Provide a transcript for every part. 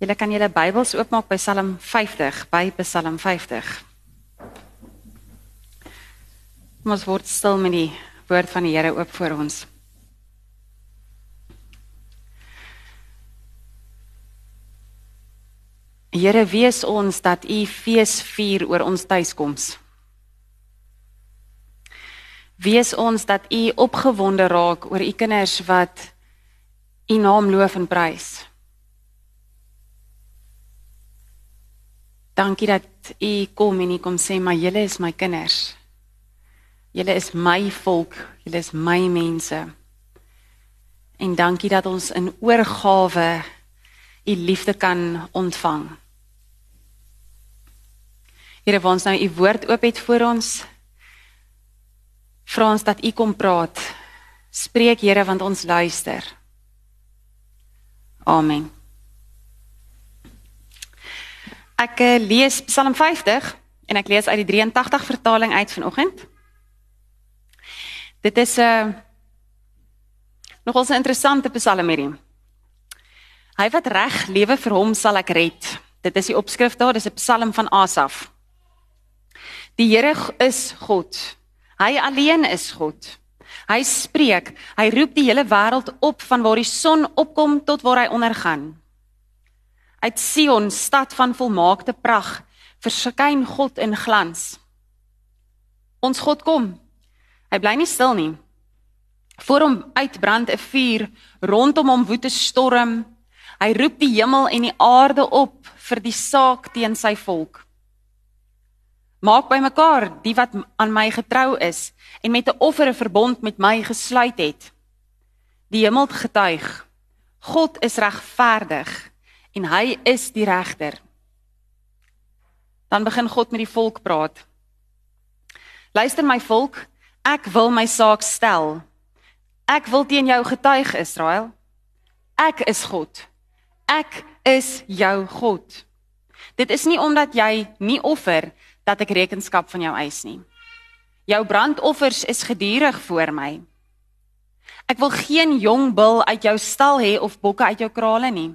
Julle kan julle Bybels oopmaak by Psalm 50, by Psalm 50. Ons word stil met die woord van die Here oop voor ons. Here, wees ons dat U fees vier oor ons tuiskoms. Wees ons dat U opgewonde raak oor U kinders wat U naam loof en prys. Dankie dat u kom en u kom sê maar julle is my kinders. Julle is my volk, julle is my mense. En dankie dat ons in oorgawe u liefde kan ontvang. Here, waar ons nou u woord oop het voor ons, vra ons dat u kom praat. Spreek Here want ons luister. Amen. Ek uh, lees Psalm 50 en ek lees uit die 83 vertaling uit vanoggend. Dit is 'n uh, eh, nogal 'n interessante Psalm hierdie. Hy wat reg lewe vir hom sal ek red. Dit is die opskrif daar, dis 'n Psalm van Asaf. Die Here is God. Hy alleen is God. Hy spreek, hy roep die hele wêreld op van waar die son opkom tot waar hy ondergaan. Uit Sion, stad van volmaakte pragt, verskyn God in glans. Ons God kom. Hy bly nie stil nie. Voor hom uitbrand 'n vuur, rondom hom woed 'n storm. Hy roep die hemel en die aarde op vir die saak teen sy volk. Maak bymekaar die wat aan my getrou is en met 'n offer 'n verbond met my gesluit het. Die hemel getuig. God is regverdig en hy is die regter. Dan begin God met die volk praat. Luister my volk, ek wil my saak stel. Ek wil teen jou getuig Israel. Ek is God. Ek is jou God. Dit is nie omdat jy nie offer dat ek rekenskap van jou eis nie. Jou brandoffers is gedurig voor my. Ek wil geen jong bul uit jou stal hê of bokke uit jou krale nie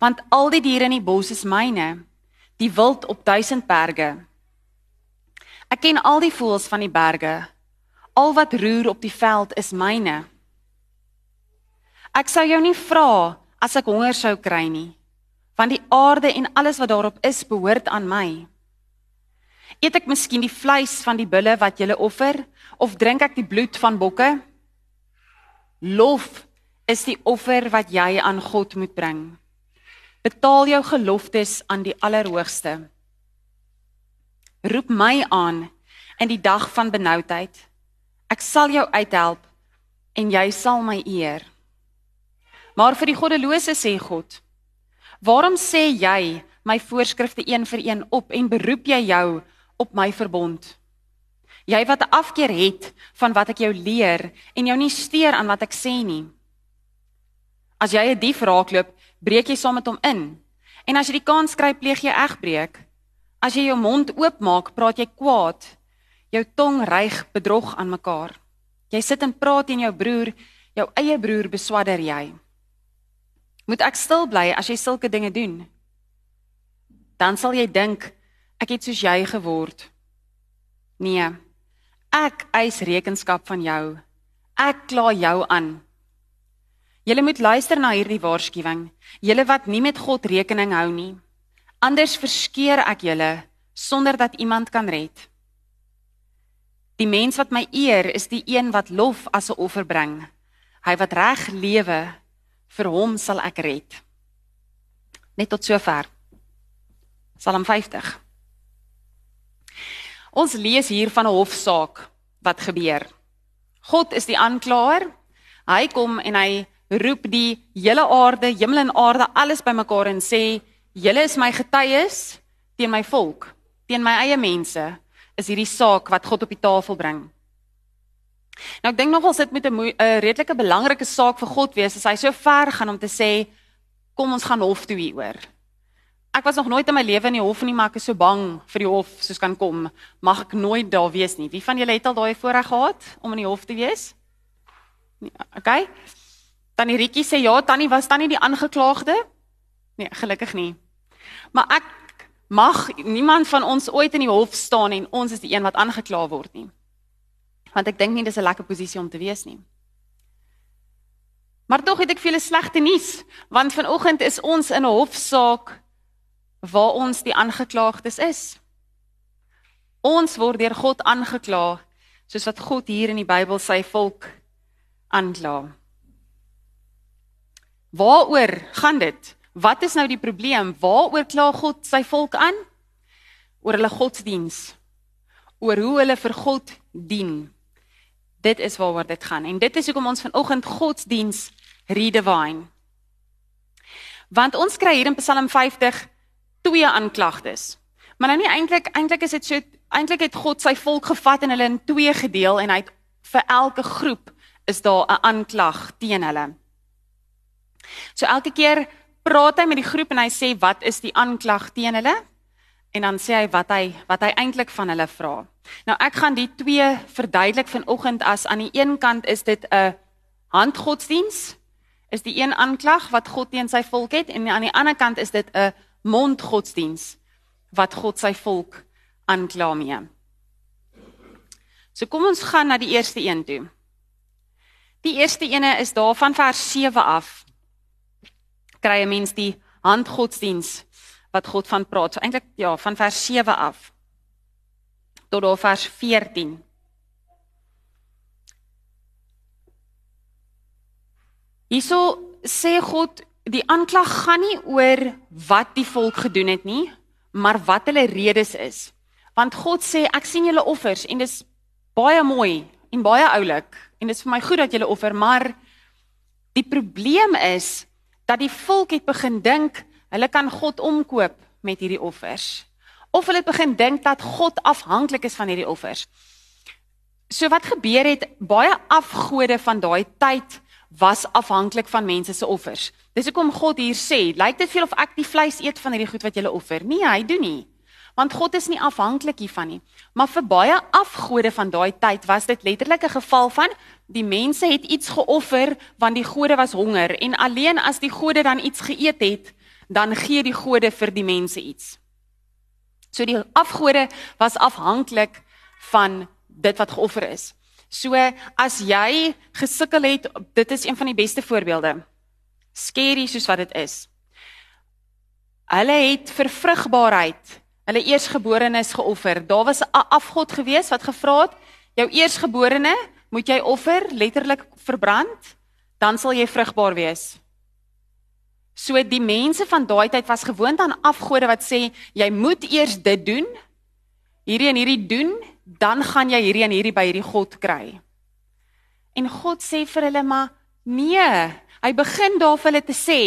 want al die diere in die bos is myne, die wild op duisend berge. Ek ken al die voëls van die berge. Al wat roer op die veld is myne. Ek sou jou nie vra as ek honger sou kry nie, want die aarde en alles wat daarop is behoort aan my. Eet ek miskien die vleis van die bulle wat jy offer of drink ek die bloed van bokke? Lof is die offer wat jy aan God moet bring. Betaal jou geloftes aan die Allerhoogste. Roep my aan in die dag van benoudheid. Ek sal jou uithelp en jy sal my eer. Maar vir die goddelose sê God: Waarom sê jy my voorskrifte een vir een op en beroep jy jou op my verbond? Jy wat 'n afkeer het van wat ek jou leer en jou nie steur aan wat ek sê nie. As jy 'n dief raakloop, breek jy saam met hom in. En as jy die kans kry, pleeg jy egbreek. As jy jou mond oopmaak, praat jy kwaad. Jou tong reig bedrog aan mekaar. Jy sit en praat teen jou broer, jou eie broer beswadder jy. Moet ek stil bly as jy sulke dinge doen? Dan sal jy dink ek het soos jy geword. Nee. Ek eis rekenskap van jou. Ek kla jou aan. Julle moet luister na hierdie waarskuwing. Julle wat nie met God rekening hou nie. Anders verskeer ek julle sonder dat iemand kan red. Die mens wat my eer is die een wat lof as 'n offer bring. Hy wat reg lewe, vir hom sal ek red. Net tot sover. Psalm 50. Ons lees hier van 'n hofsaak wat gebeur. God is die aanklaer. Hy kom en hy roep die hele aarde, hemel en aarde alles bymekaar en sê: "Julle is my getuies teen my volk, teen my eie mense." Is hierdie saak wat God op die tafel bring. Nou ek dink nogal sit met 'n redelike belangrike saak vir God wees as hy so ver gaan om te sê: "Kom ons gaan hof toe hieroor." Ek was nog nooit in my lewe in die hof nie, maar ek is so bang vir die hof soos kan kom. Mag ek nooit daar wees nie. Wie van julle het al daai voorreg gehad om in die hof te wees? Nee, okay. Tannie Rietjie sê ja, Tannie was tannie die aangeklaagde? Nee, gelukkig nie. Maar ek mag niemand van ons ooit in die hof staan en ons is die een wat aangekla word nie. Want ek dink nie dis 'n lekker posisie om te wees nie. Maar tog het ek vir julle slegte nuus, want vanoggend is ons in 'n hofsaak waar ons die aangeklaagdes is. Ons word deur God aangekla soos wat God hier in die Bybel sy volk aankla. Waaroor gaan dit? Wat is nou die probleem? Waaroor kla God sy volk aan? Oor hulle godsdiens. Oor hoe hulle vir God dien. Dit is waaroor dit gaan. En dit is hoekom ons vanoggend godsdiens redefine. Want ons kry hier in Psalm 50 twee aanklagtes. Maar nou nie eintlik eintlik is dit so eintlik het God sy volk gevat en hulle in twee gedeel en hy het vir elke groep is daar 'n aanklag teen hulle. So elke keer praat hy met die groep en hy sê wat is die aanklag teen hulle? En dan sê hy wat hy wat hy eintlik van hulle vra. Nou ek gaan die twee verduidelik vanoggend as aan die een kant is dit 'n handgodsdiens is die een aanklag wat God teen sy volk het en aan die ander kant is dit 'n mondgodsdiens wat God sy volk aankla mee. So kom ons gaan na die eerste een toe. Die eerste ene is daar van vers 7 af. Kry 'n mens die handgodsdiens wat God van praat. So eintlik ja, van vers 7 af tot daar vers 14. Hierso sê God die aanklag gaan nie oor wat die volk gedoen het nie, maar wat hulle redes is. Want God sê ek sien julle offers en dis baie mooi en baie oulik en dit is vir my goed dat julle offer, maar die probleem is dat die volk het begin dink hulle kan God omkoop met hierdie offers. Of hulle het begin dink dat God afhanklik is van hierdie offers. So wat gebeur het baie afgode van daai tyd was afhanklik van mense se offers. Dis hoekom God hier sê, lyk dit veel of ek die vleis eet van hierdie goed wat julle offer? Nee, hy doen nie. Want God is nie afhanklik hiervan nie. Maar vir baie afgode van daai tyd was dit letterlik 'n geval van die mense het iets geoffer want die gode was honger en alleen as die gode dan iets geëet het, dan gee die gode vir die mense iets. So die afgode was afhanklik van dit wat geoffer is. So as jy gesukkel het, dit is een van die beste voorbeelde. Skerry soos wat dit is. Hulle het vir vrugbaarheid hulle eersgeborenes geoffer. Daar was 'n afgod gewees wat gevra het, jou eersgeborene moet jy offer, letterlik verbrand, dan sal jy vrugbaar wees. So die mense van daai tyd was gewoond aan afgode wat sê jy moet eers dit doen, hierdie en hierdie doen dan gaan jy hierdie en hierdie by hierdie God kry. En God sê vir hulle maar nee, hy begin daar vir hulle te sê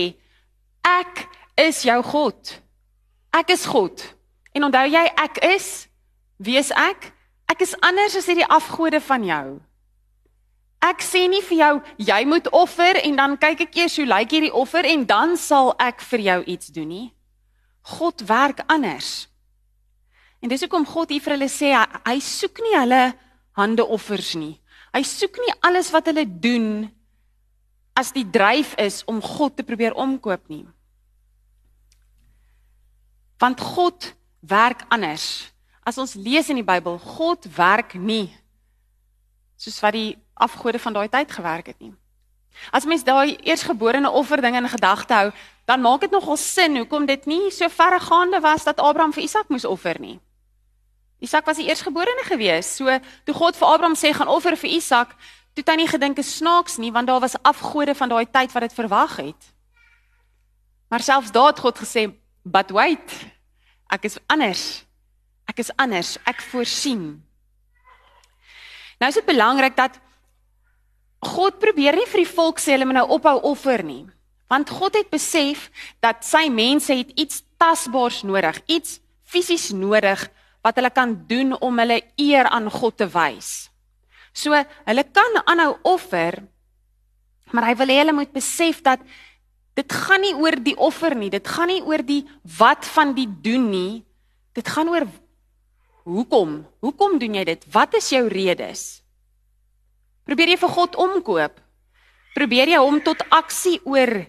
ek is jou God. Ek is God. En onthou jy ek is wie is ek? Ek is anders as hierdie afgode van jou. Ek sê nie vir jou jy moet offer en dan kyk ek eers hoe lyk hierdie offer en dan sal ek vir jou iets doen nie. God werk anders. En dis hoekom God hier vir hulle sê hy, hy soek nie hulle handeoffers nie. Hy soek nie alles wat hulle doen as die dryf is om God te probeer omkoop nie. Want God werk anders. As ons lees in die Bybel, God werk nie soos wat die afgode van daai tyd gewerk het nie. As mens daai eersgeborene offer ding in gedagte hou, dan maak dit nogal sin hoekom dit nie so verregaande was dat Abraham vir Isak moes offer nie. Isak was die eersgeborene gewees. So toe God vir Abraham sê gaan offer vir Isak, toe het hy nie gedink is snaaks nie want daar was afgode van daai tyd wat dit verwag het. Maar selfs daar het God gesê, "But wait. Ek is anders. Ek is anders. Ek voorsien." Nou is dit belangrik dat God probeer nie vir die volk sê hulle moet nou ophou offer nie. Want God het besef dat sy mense het iets tasbaars nodig, iets fisies nodig wat hulle kan doen om hulle eer aan God te wys. So, hulle kan aanhou offer, maar hy wil hê hulle moet besef dat dit gaan nie oor die offer nie, dit gaan nie oor die wat van die doen nie. Dit gaan oor hoekom? Hoekom doen jy dit? Wat is jou redes? Probeer jy vir God omkoop? Probeer jy hom tot aksie oor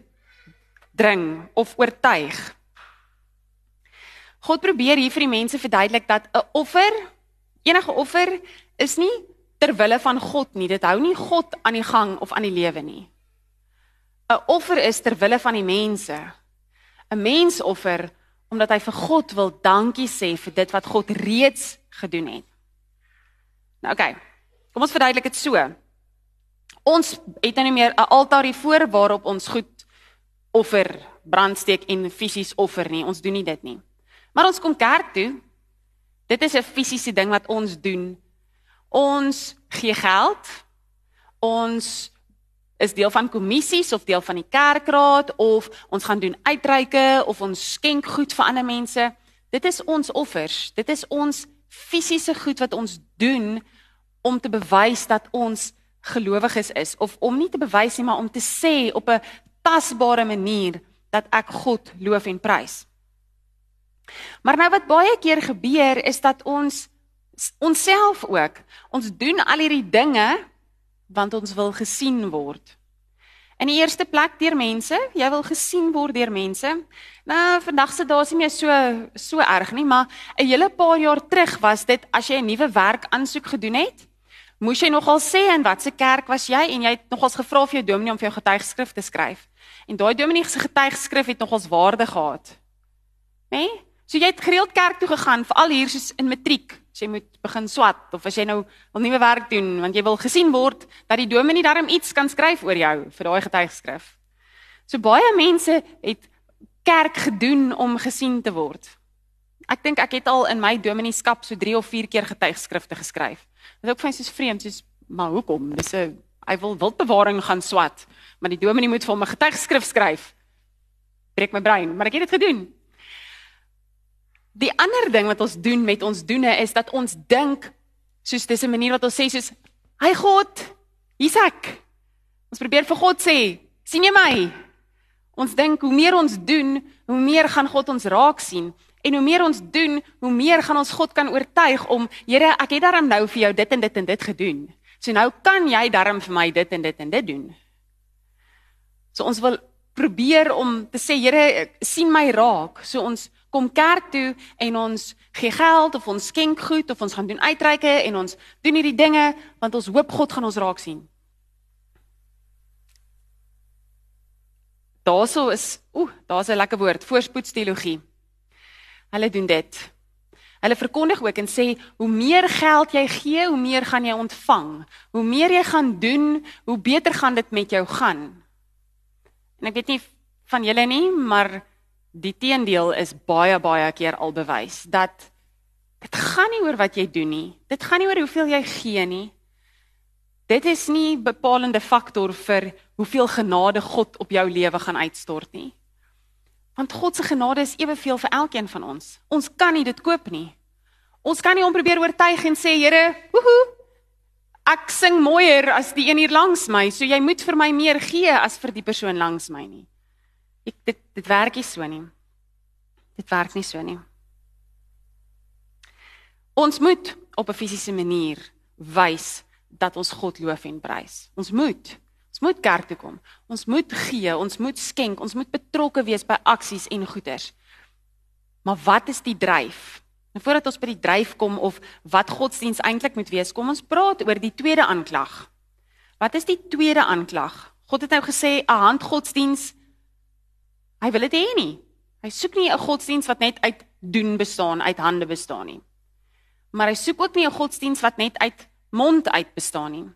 dring of oortuig. God probeer hier vir die mense verduidelik dat 'n offer, enige offer is nie ter wille van God nie. Dit hou nie God aan die gang of aan die lewe nie. 'n Offer is ter wille van die mense. 'n Mensoffer omdat hy vir God wil dankie sê vir dit wat God reeds gedoen het. Nou oké. Okay, kom ons verduidelik dit so. Ons het nou nie meer 'n altaar hier voor waarop ons goed offer, brandsteek en fisies offer nie. Ons doen nie dit nie. Maar ons kom kerk toe. Dit is 'n fisiese ding wat ons doen. Ons gee geld. Ons is deel van kommissies of deel van die kerkraad of ons gaan doen uitreike of ons skenk goed vir ander mense. Dit is ons offers. Dit is ons fisiese goed wat ons doen om te bewys dat ons gelowiges is of om nie te bewys nie maar om te sê op 'n tasbare manier dat ek God loof en prys. Maar nou wat baie keer gebeur is dat ons onsself ook ons doen al hierdie dinge want ons wil gesien word. In die eerste plek deur mense, jy wil gesien word deur mense. Nou vandag se daar is nie meer so so erg nie, maar 'n hele paar jaar terug was dit as jy 'n nuwe werk aansoek gedoen het, moes jy nogal sê in watter kerk was jy en jy het nogals gevra vir jou dominee om vir jou getuigskrif te skryf. En daai dominee se getuigskrif het nogals waarde gehad. Né? Nee? So jy het gereeld kerk toe gegaan veral hier soos in matriek. As jy moet begin swat of as jy nou wil nuwe werk doen want jy wil gesien word dat die dominee darm iets kan skryf oor jou vir daai getuigskrif. So baie mense het kerk gedoen om gesien te word. Ek dink ek het al in my domineeskap so 3 of 4 keer getuigskrifte geskryf. Dit is ook vir my soos vreemd, soos maar hoekom? Dis 'n hy wil wildbewaring gaan swat, maar die dominee moet vir hom 'n getuigskrif skryf. Breek my brein, maar ek het dit gedoen. Die ander ding wat ons doen met ons doene is dat ons dink soos dis 'n manier wat ons sê soos hy God, hier's ek. Ons probeer vir God sê, sien jy my? Ons dink hoe meer ons doen, hoe meer gaan God ons raak sien. En hoe meer ons doen, hoe meer gaan ons God kan oortuig om, Here, ek het daarom nou vir jou dit en dit en dit gedoen. So nou kan jy daarom vir my dit en dit en dit doen. So ons wil probeer om te sê, Here, sien my raak. So ons kom kerk toe en ons gee geld of ons skenk goed of ons gaan doen uitreike en ons doen hierdie dinge want ons hoop God gaan ons raak sien. Daarso is, ooh, daar's 'n lekker woord, voorspoedsteologie. Hulle doen dit. Hulle verkondig ook en sê hoe meer geld jy gee, hoe meer gaan jy ontvang. Hoe meer jy gaan doen, hoe beter gaan dit met jou gaan. En ek weet nie van julle nie, maar die teendeel is baie baie keer al bewys dat dit gaan nie oor wat jy doen nie. Dit gaan nie oor hoeveel jy gee nie. Dit is nie bepalende faktor vir hoeveel genade God op jou lewe gaan uitstort nie. Want God se genade is eweveel vir elkeen van ons. Ons kan nie dit koop nie. Ons kan nie hom probeer oortuig en sê Here, woehoe. Ek sing mooier as die een hier langs my, so jy moet vir my meer gee as vir die persoon langs my nie. Ek dit dit werk nie so nie. Dit werk nie so nie. Ons moet op 'n fisiese manier wys dat ons God loof en prys. Ons moet Ons moet kerk toe kom. Ons moet gee, ons moet skenk, ons moet betrokke wees by aksies en goeders. Maar wat is die dryf? Nou, voordat ons by die dryf kom of wat godsdiens eintlik moet wees, kom ons praat oor die tweede aanklag. Wat is die tweede aanklag? God het nou gesê 'n handgodsdiens hy wil dit hê nie. Hy soek nie 'n godsdiens wat net uit doen bestaan, uit hande bestaan nie. Maar hy soek ook nie 'n godsdiens wat net uit mond uit bestaan nie.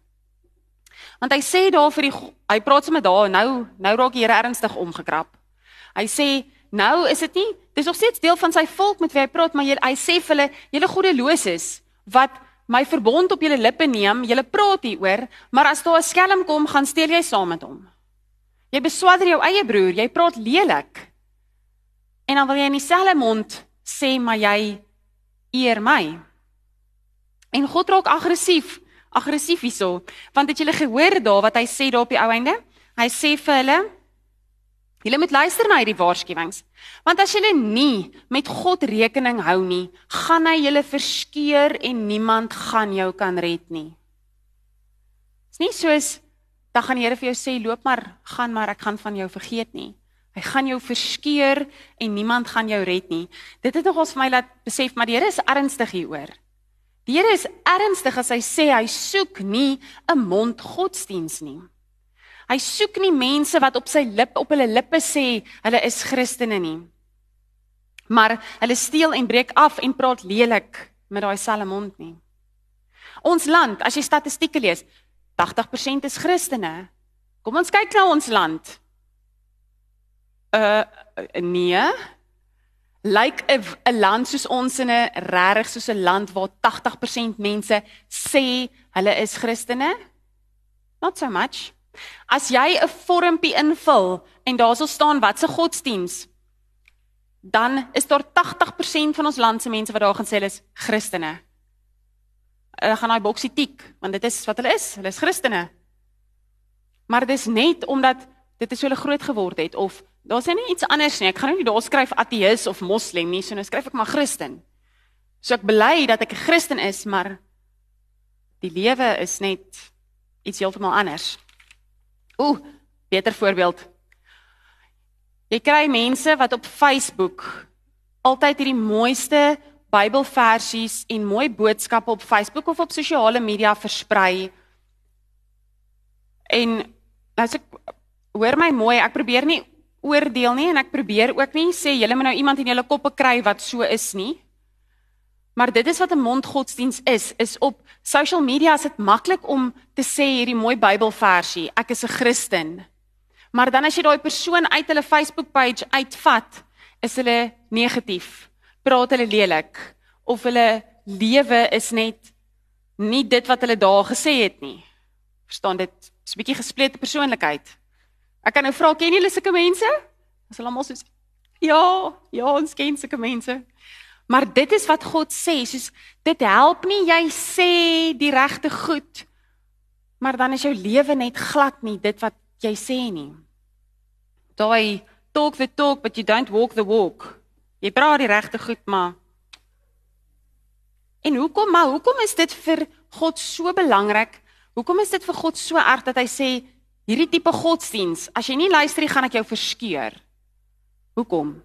Want hy sê daar vir die hy praat sommer daar nou nou raak die Here ernstig omgekrap. Hy sê nou is dit nie dis nog steeds deel van sy volk met wie hy praat maar jy, hy sê vir hulle julle goddeloses wat my verbond op julle lippe neem, julle praat hieroor, maar as daar 'n skelm kom, gaan steel jy saam met hom. Jy beswader jou eie broer, jy praat lelik. En dan wil jy in dieselfde mond sê maar jy eer my. En God raak aggressief aggressief hierso, want het julle gehoor daar wat hy sê daar op die ou einde? Hy sê vir hulle Julle moet luister na hierdie waarskuwings. Want as julle nie met God rekening hou nie, gaan hy julle verskeur en niemand gaan jou kan red nie. Dit's nie soos dan gaan die Here vir jou sê loop maar, gaan maar, ek gaan van jou vergeet nie. Hy gaan jou verskeur en niemand gaan jou red nie. Dit het nogals vir my laat besef maar die Here is ernstig hieroor. Die Here is ernstig as hy sê hy soek nie 'n mond godsdiens nie. Hy soek nie mense wat op sy lip op hulle lippe sê hulle is Christene nie. Maar hulle steel en breek af en praat lelik met daai selfe mond nie. Ons land, as jy statistieke lees, 80% is Christene. Kom ons kyk na ons land uh nee lyk like 'n land soos ons in 'n regtig soos 'n land waar 80% mense sê hulle is Christene not so much as jy 'n vormpie invul en daarso staan wat se godsdiens dan is daar 80% van ons land se mense wat daar gaan sê hulle is Christene hulle gaan daai boksie tik want dit is wat hulle is hulle is Christene maar dis net omdat dit is so hulle groot geword het of Daar's nie iets anders nie. Ek gaan nou nie daar skryf ateïs of moslem nie, so nou skryf ek maar Christen. So ek bely dat ek 'n Christen is, maar die lewe is net iets heeltemal anders. Ooh, beter voorbeeld. Jy kry mense wat op Facebook altyd hierdie mooiste Bybelversies en mooi boodskappe op Facebook of op sosiale media versprei. En as ek hoor my mooi, ek probeer nie oordeel nie en ek probeer ook nie sê julle moet nou iemand in julle koppe kry wat so is nie. Maar dit is wat 'n mondgodsdiens is, is op social media is dit maklik om te sê hierdie mooi Bybelversie, ek is 'n Christen. Maar dan as jy daai persoon uit hulle Facebook page uitvat, is hulle negatief. Praat hulle lelik of hulle lewe is net nie dit wat hulle daar gesê het nie. Verstaan dit? Dis 'n bietjie gesplete persoonlikheid. Ek kan nou vra, ken julle sulke mense? As hulle almal soos ja, ja, ons ken sulke mense. Maar dit is wat God sê, soos dit help nie jy sê die regte goed, maar dan is jou lewe net glad nie dit wat jy sê nie. Daai talk the talk but you don't walk the walk. Jy praat die regte goed, maar En hoekom maar hoekom is dit vir God so belangrik? Hoekom is dit vir God so erg dat hy sê hierdie tipe godsdiens, as jy nie luister nie, gaan ek jou verskeur. Hoekom?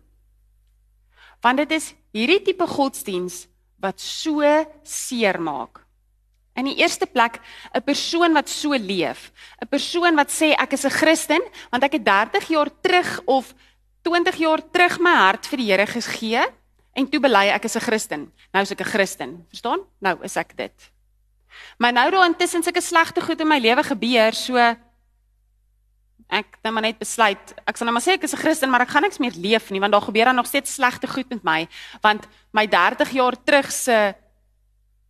Want dit is hierdie tipe godsdiens wat so seer maak. In die eerste plek, 'n persoon wat so leef, 'n persoon wat sê ek is 'n Christen, want ek het 30 jaar terug of 20 jaar terug my hart vir die Here gegee en toe bely ek is 'n Christen. Nou is ek 'n Christen, verstaan? Nou is ek dit. Maar nou daar intussen sulke slegte goed in my lewe gebeur, so ek het nou maar net besluit, ek sal nou maar sê ek is 'n Christen, maar ek gaan niks meer leef nie want daar gebeur dan nog steeds slegte goed met my, want my 30 jaar terug se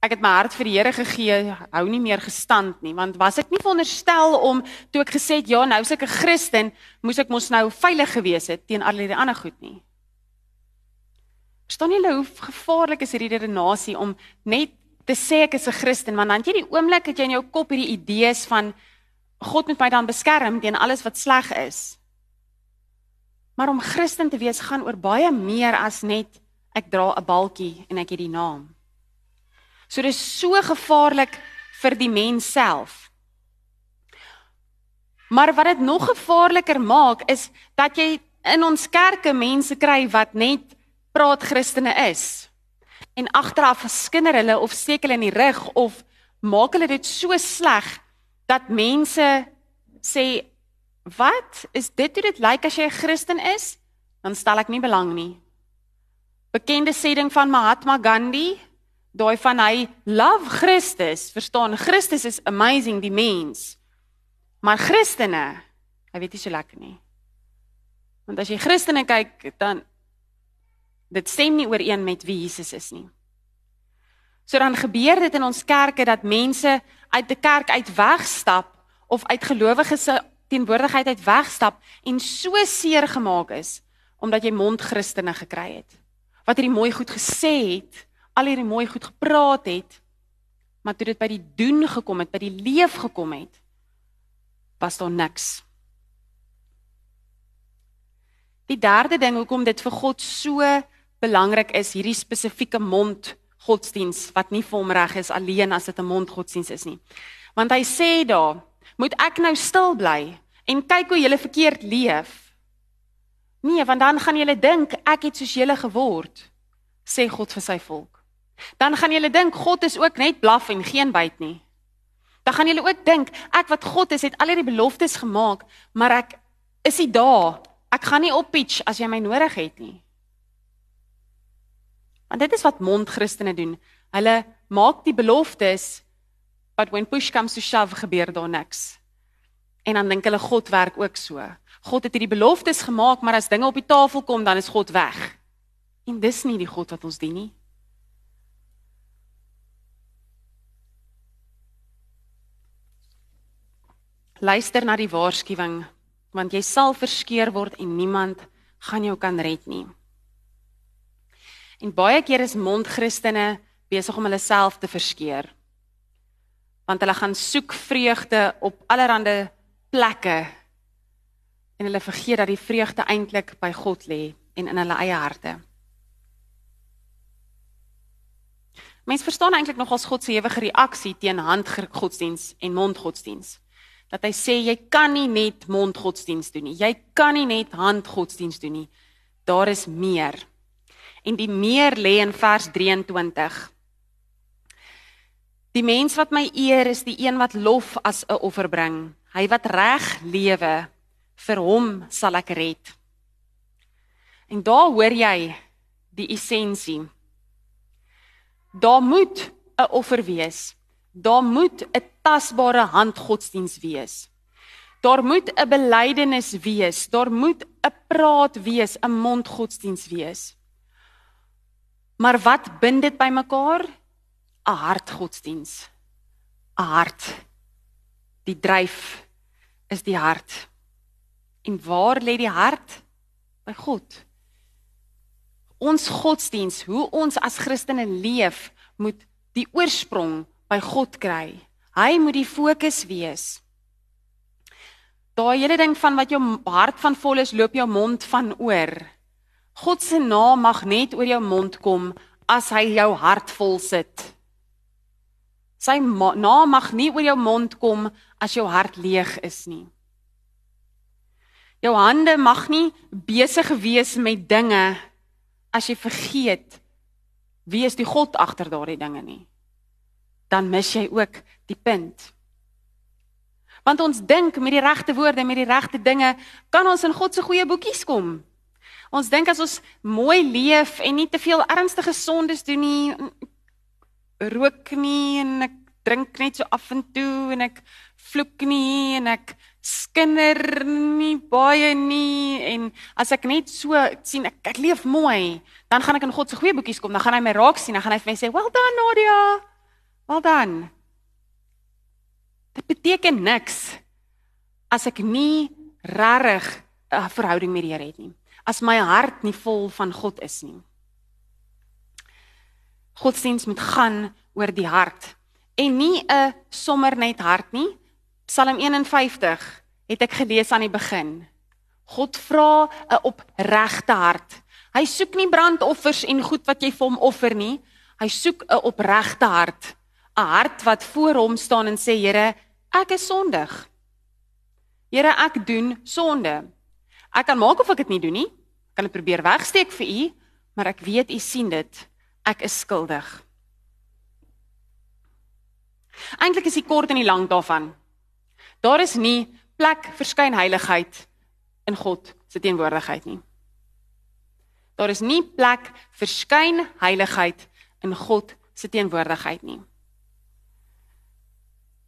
ek het my hart vir die Here gegee, hou nie meer gestand nie, want was ek nie veronderstel om toe ek gesê het ja, nou is ek 'n Christen, moes ek mos nou veilig gewees het teen al die ander goed nie. Verstaan julle hoe gevaarlik is hierdie redenasie om net te sê ek is 'n Christen, want dan jy die oomblik het jy in jou kop hierdie idees van God moet my dan beskerm teen alles wat sleg is. Maar om Christen te wees gaan oor baie meer as net ek dra 'n balkie en ek het die naam. So dis so gevaarlik vir die mens self. Maar wat dit nog gevaarliker maak is dat jy in ons kerke mense kry wat net praat Christene is. En agteraf skinder hulle of steek hulle in die rug of maak hulle dit so sleg dat mense sê wat is dit hoe dit lyk as jy 'n Christen is? Dan stel ek nie belang nie. Bekende sê ding van Mahatma Gandhi, daai van hy love Christus, verstaan Christus is amazing die mens. Maar Christene, hy weet nie so lekker nie. Want as jy Christene kyk, dan dit stem nie ooreen met wie Jesus is nie. So dan gebeur dit in ons kerke dat mense uit die kerk uit wegstap of uit gelowiges se teenwoordigheid uit wegstap en so seer gemaak is omdat jy mondchristene gekry het. Wat hierdie mooi goed gesê het, al hierdie mooi goed gepraat het, maar toe dit by die doen gekom het, by die leef gekom het, was daar niks. Die derde ding hoekom dit vir God so belangrik is, hierdie spesifieke mond godsdiens wat nie vir hom reg is alleen as dit 'n mondgodsdiens is nie. Want hy sê daar, moet ek nou stil bly en kyk hoe julle verkeerd leef. Nee, want dan gaan julle dink ek het soos julle geword, sê God vir sy volk. Dan gaan julle dink God is ook net blaf en geen byt nie. Dan gaan julle ook dink ek wat God is het al hierdie beloftes gemaak, maar ek is nie daar. Ek gaan nie op pitch as jy my nodig het nie. Want dit is wat mondchristene doen. Hulle maak die beloftes, but when push comes to shove gebeur daar niks. En dan dink hulle God werk ook so. God het hierdie beloftes gemaak, maar as dinge op die tafel kom, dan is God weg. En dis nie die God wat ons dien nie. Luister na die waarskuwing, want jy sal verskeur word en niemand gaan jou kan red nie. En baie keer is mondchristene besig om hulle self te verskeur. Want hulle gaan soek vreugde op allerlei plekke en hulle vergeet dat die vreugde eintlik by God lê en in hulle eie harte. Mense verstaan eintlik nog as God se ewige reaksie teen handgodsdiens en mondgodsdiens. Dat hy sê jy kan nie net mondgodsdiens doen nie. Jy kan nie net handgodsdiens doen nie. Daar is meer. En die meer lê in vers 23. Die mens wat my eer is die een wat lof as 'n offer bring. Hy wat reg lewe, vir hom sal ek red. En daar hoor jy die essensie. Daar moet 'n offer wees. Daar moet 'n tasbare handgodsdiens wees. Daar moet 'n belydenis wees. Daar moet 'n praat wees, 'n mondgodsdiens wees. Maar wat bind dit bymekaar? 'n Hartgodsdiens. 'n Hart. Die dryf is die hart. En waar lê die hart? By God. Ons godsdiens, hoe ons as Christene leef, moet die oorsprong by God kry. Hy moet die fokus wees. Daai hele ding van wat jou hart van vol is, loop jou mond van oor. God se naam mag net oor jou mond kom as hy jou hart vol sit. Sy naam mag nie oor jou mond kom as jou hart leeg is nie. Jou hande mag nie besig wees met dinge as jy vergeet wie is die God agter daardie dinge nie. Dan mis jy ook die punt. Want ons dink met die regte woorde, met die regte dinge, kan ons in God se goeie boekies kom. Ons dink as ons mooi leef en nie te veel ernstige sondes doen nie, rook nie en ek drink net so af en toe en ek vloek nie en ek skinder nie baie nie en as ek net so sien ek, ek leef mooi, dan gaan ek in God se goeie boekies kom, dan gaan hy my raak sien, dan gaan hy vir my sê, "Well done, Nadia. Well done." Dit beteken niks as ek nie regtig 'n verhouding met die Here het nie as my hart nie vol van God is nie. Godsdienst moet gaan oor die hart en nie 'n sommer net hart nie. Psalm 51 het ek gelees aan die begin. God vra 'n opregte hart. Hy soek nie brandoffers en goed wat jy vir hom offer nie. Hy soek 'n opregte hart, 'n hart wat voor hom staan en sê Here, ek is sondig. Here, ek doen sonde. Ek kan maak of ek dit nie doen nie. Ek kan dit probeer wegsteek vir u, maar ek weet u sien dit. Ek is skuldig. Eintlik is die kort en die lank daarvan. Daar is nie plek vir skynheiligheid in God se teenwoordigheid nie. Daar is nie plek vir skynheiligheid in God se teenwoordigheid nie.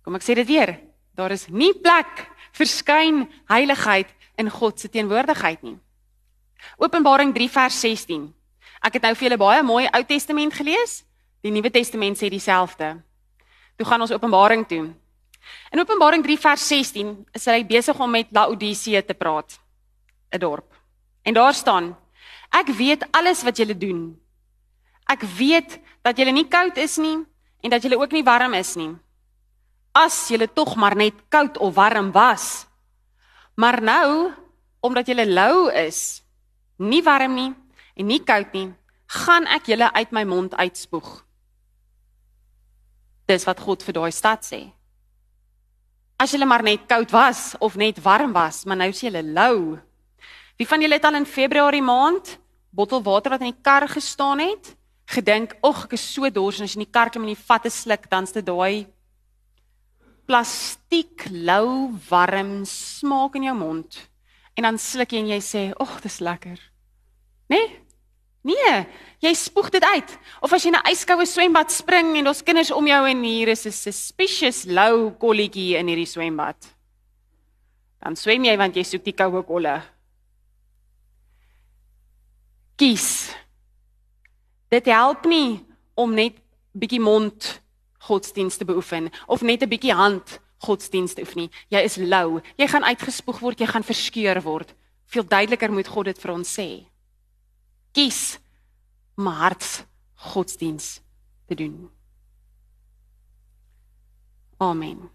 Kom ek sê dit weer. Daar is nie plek vir skynheiligheid in God se teenwoordigheid nie. Openbaring 3 vers 16. Ek het nou vir julle baie mooi Ou Testament gelees. Die Nuwe Testament sê dieselfde. Toe gaan ons Openbaring toe. In Openbaring 3 vers 16 is hy besig om met Laodicea te praat, 'n dorp. En daar staan: Ek weet alles wat julle doen. Ek weet dat julle nie koud is nie en dat julle ook nie warm is nie. As julle tog maar net koud of warm was. Maar nou, omdat julle lou is, nie warm nie en nie koud nie, gaan ek julle uit my mond uitspoeg. Dis wat God vir daai stad sê. As julle maar net koud was of net warm was, maar nou is julle lou. Wie van julle het al in Februarie maand bottel water wat in die kar gestaan het, gedink, "Ag, ek is so dors en as jy in die kar klim en jy vat 'n sluk, dan's dit daai plastiek lou warm smaak in jou mond." En dan sluk jy en jy sê, "Ag, dis lekker." Né? Nee? nee, jy spoeg dit uit. Of as jy in 'n yskoue swembad spring en daar's kinders om jou en hier is 'n suspicious lou kolletjie in hierdie swembad. Dan swem jy want jy soek die koue kolle kies. Dit help nie om net bietjie mond godsdienst te beoefen of net 'n bietjie hand godsdienst oefen nie. Jy is lou. Jy gaan uitgespoeg word, jy gaan verskeur word. Veel duideliker moet God dit vir ons sê. Kies om hart godsdienst te doen. Amen.